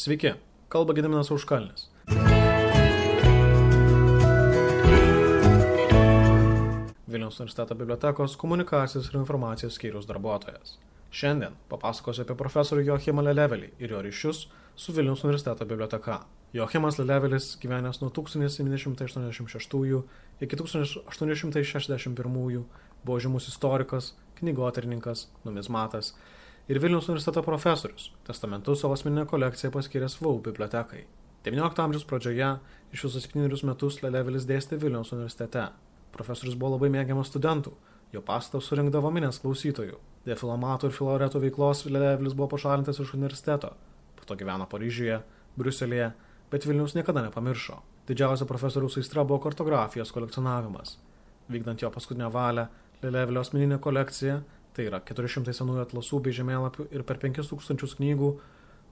Sveiki, kalba Gediminas Užkalnis. Vilniaus universiteto bibliotekos komunikacijos ir informacijos skyrius darbuotojas. Šiandien papasakosiu apie profesorių Joachimą Lelevelį ir jo ryšius su Vilniaus universiteto biblioteka. Joachimas Lelevelis gyvenęs nuo 1786 iki 1861 buvo žymus istorikas, knygoterininkas, numizmatas ir Vilniaus universiteto profesorius, testamentu savo asmeninę kolekciją paskyręs VAU bibliotekai. XIX amžiaus pradžioje iš viso septynerius metus Lelevelis dėstė Vilniaus universitete. Profesorius buvo labai mėgiamas studentų, jo pastatas surinkdavo minės klausytojų. Dėl filomatų ir filoretų veiklos Lelevelis buvo pašalintas iš universiteto, po to gyveno Paryžiuje, Briuselėje, bet Vilnius niekada nepamiršo. Didžiausia profesoriaus aistra buvo kartografijos kolekcionavimas. Vykdant jo paskutinę valią, Lelevelio asmeninė kolekcija, tai yra 400 senųjų atlasų bei žemėlapių ir per 5000 knygų,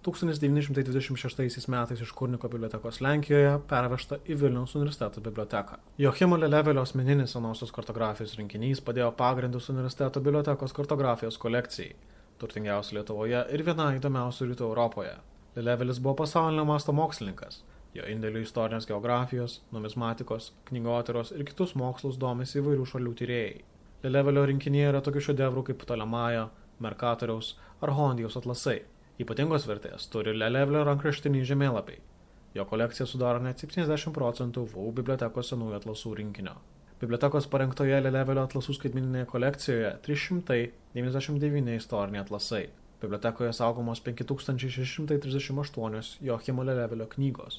1926 metais iš Kurniko bibliotekos Lenkijoje pervežta į Vilniaus universiteto biblioteką. Jochimo Lelevelio asmeninis senosios kartografijos rinkinys padėjo pagrindus universiteto bibliotekos kartografijos kolekcijai, turtingiausia Lietuvoje ir viena įdomiausių rytų Europoje. Lelevelis buvo pasaulinio masto mokslininkas. Jo indėlių istorinės geografijos, numizmatikos, knygotyros ir kitus mokslus domisi įvairių šalių tyrėjai. Lelevelio rinkinyje yra tokių šedevrų kaip Ptolemajo, Merkatoriaus ar Hondijos atlasai. Ypatingos vertės turi Lelevelio rankraštiniai žemėlapiai. Jo kolekcija sudaro net 70 procentų VAU bibliotekos senųjų atlasų rinkinio. Bibliotekos parengtoje Lelevelio atlasų skaitmininėje kolekcijoje 399 istoriniai atlasai. Bibliotekoje saugomos 5638 Joachimo Lelevelio knygos,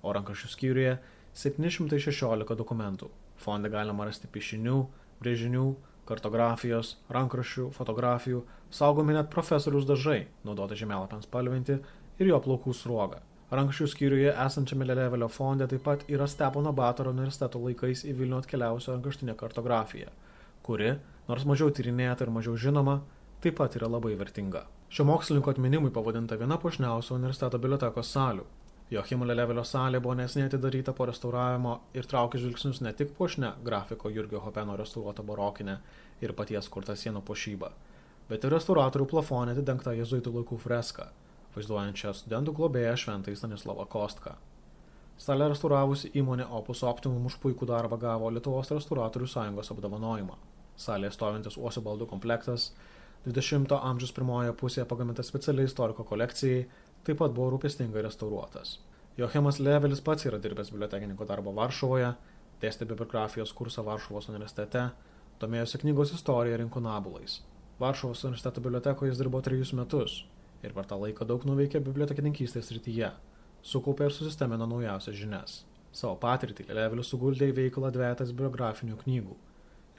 o rankraščių skyriuje 716 dokumentų. Fonde galima rasti piešinių, brėžinių, kartografijos, rankraščių, fotografijų, saugomi net profesorius dažai, naudoti žemėlapiams spalvinti ir jo plaukų sruogą. Rankraščių skyriuje esančiame Lelevelio fonde taip pat yra Stepono Batoro universiteto laikais į Vilnių atkeliavusi rankraštinė kartografija, kuri, nors mažiau tyrinėta ir mažiau žinoma, taip pat yra labai vertinga. Šio mokslininko atminimui pavadinta viena puošniausių universiteto bibliotekos salių. Joachimo Lelevelio salė buvo nesiniai atidaryta po restauravimo ir traukė žvilgsnius ne tik puošnę grafiko Jurgio Hopeno restauruotą barokinę ir paties kurtą sienų puošybą, bet ir restauratorių plafonę atidengtą jezuitų laikų freską, vaizduojančią studentų globėją šventąjį Stanislavą Kostką. Salę restauravusi įmonė Opus Optimum už puikų darbą gavo Lietuvos restauratorių sąjungos apdovanojimą. Salėje stovintis uosio baldų komplektas 20 amžiaus pirmoje pusėje pagamintas specialiai istoriko kolekcijai taip pat buvo rūpestingai restauruotas. Joachimas Levelis pats yra dirbęs bibliotekininko darbo Varšuvoje, dėstė bibliografijos kursą Varšuvos universitete, domėjosi knygos istorija ir inkunabulais. Varšuvos universiteto bibliotekoje jis dirbo trejus metus ir per tą laiką daug nuveikė bibliotekininkystės rytyje, sukaupė ir susistemino naujausias žinias. Savo patirtį Levelis suguldė į veiklą dvietas biografinių knygų,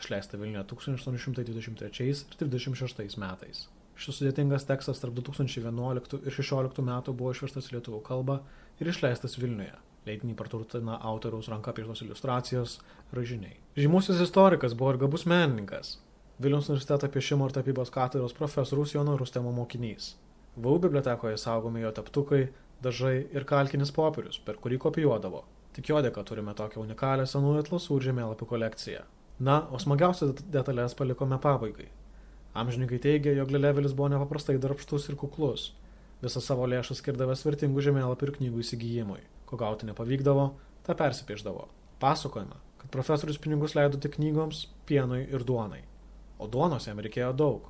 išleista Vilniuje 1823 ir 1926 metais. Šis sudėtingas tekstas tarp 2011 ir 2016 metų buvo išverstas į lietuvių kalbą ir išleistas Vilniuje. Leidinį praturtina autoriaus ranka pieštos iliustracijos ražiniai. Žymusis istorikas buvo ir gabus menininkas. Vilniaus universiteto piešimo ir tapybos katedros profesorius Jono Rustemo mokinys. VAU bibliotekoje saugomi jo teptukai, dažai ir kalkinis popierius, per kurį kopijuodavo. Tik jo dėka turime tokią unikalią senųjų atlasų ir žemėlapių kolekciją. Na, o smagiausias detalės palikome pabaigai. Amžininkai teigia, jog Lelevelis buvo nepaprastai darbštus ir kuklus, visą savo lėšas skirdavęs vertingų žemėlapių ir knygų įsigijimui. Ko gauti nepavykdavo, tą persipieždavo. Pasakojama, kad profesorius pinigus leido tik knygoms, pienui ir duonai. O duonos jam reikėjo daug.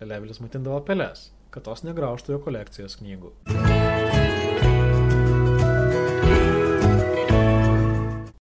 Lelevelis matindavo peles, kad tos negraužtų jo kolekcijos knygų.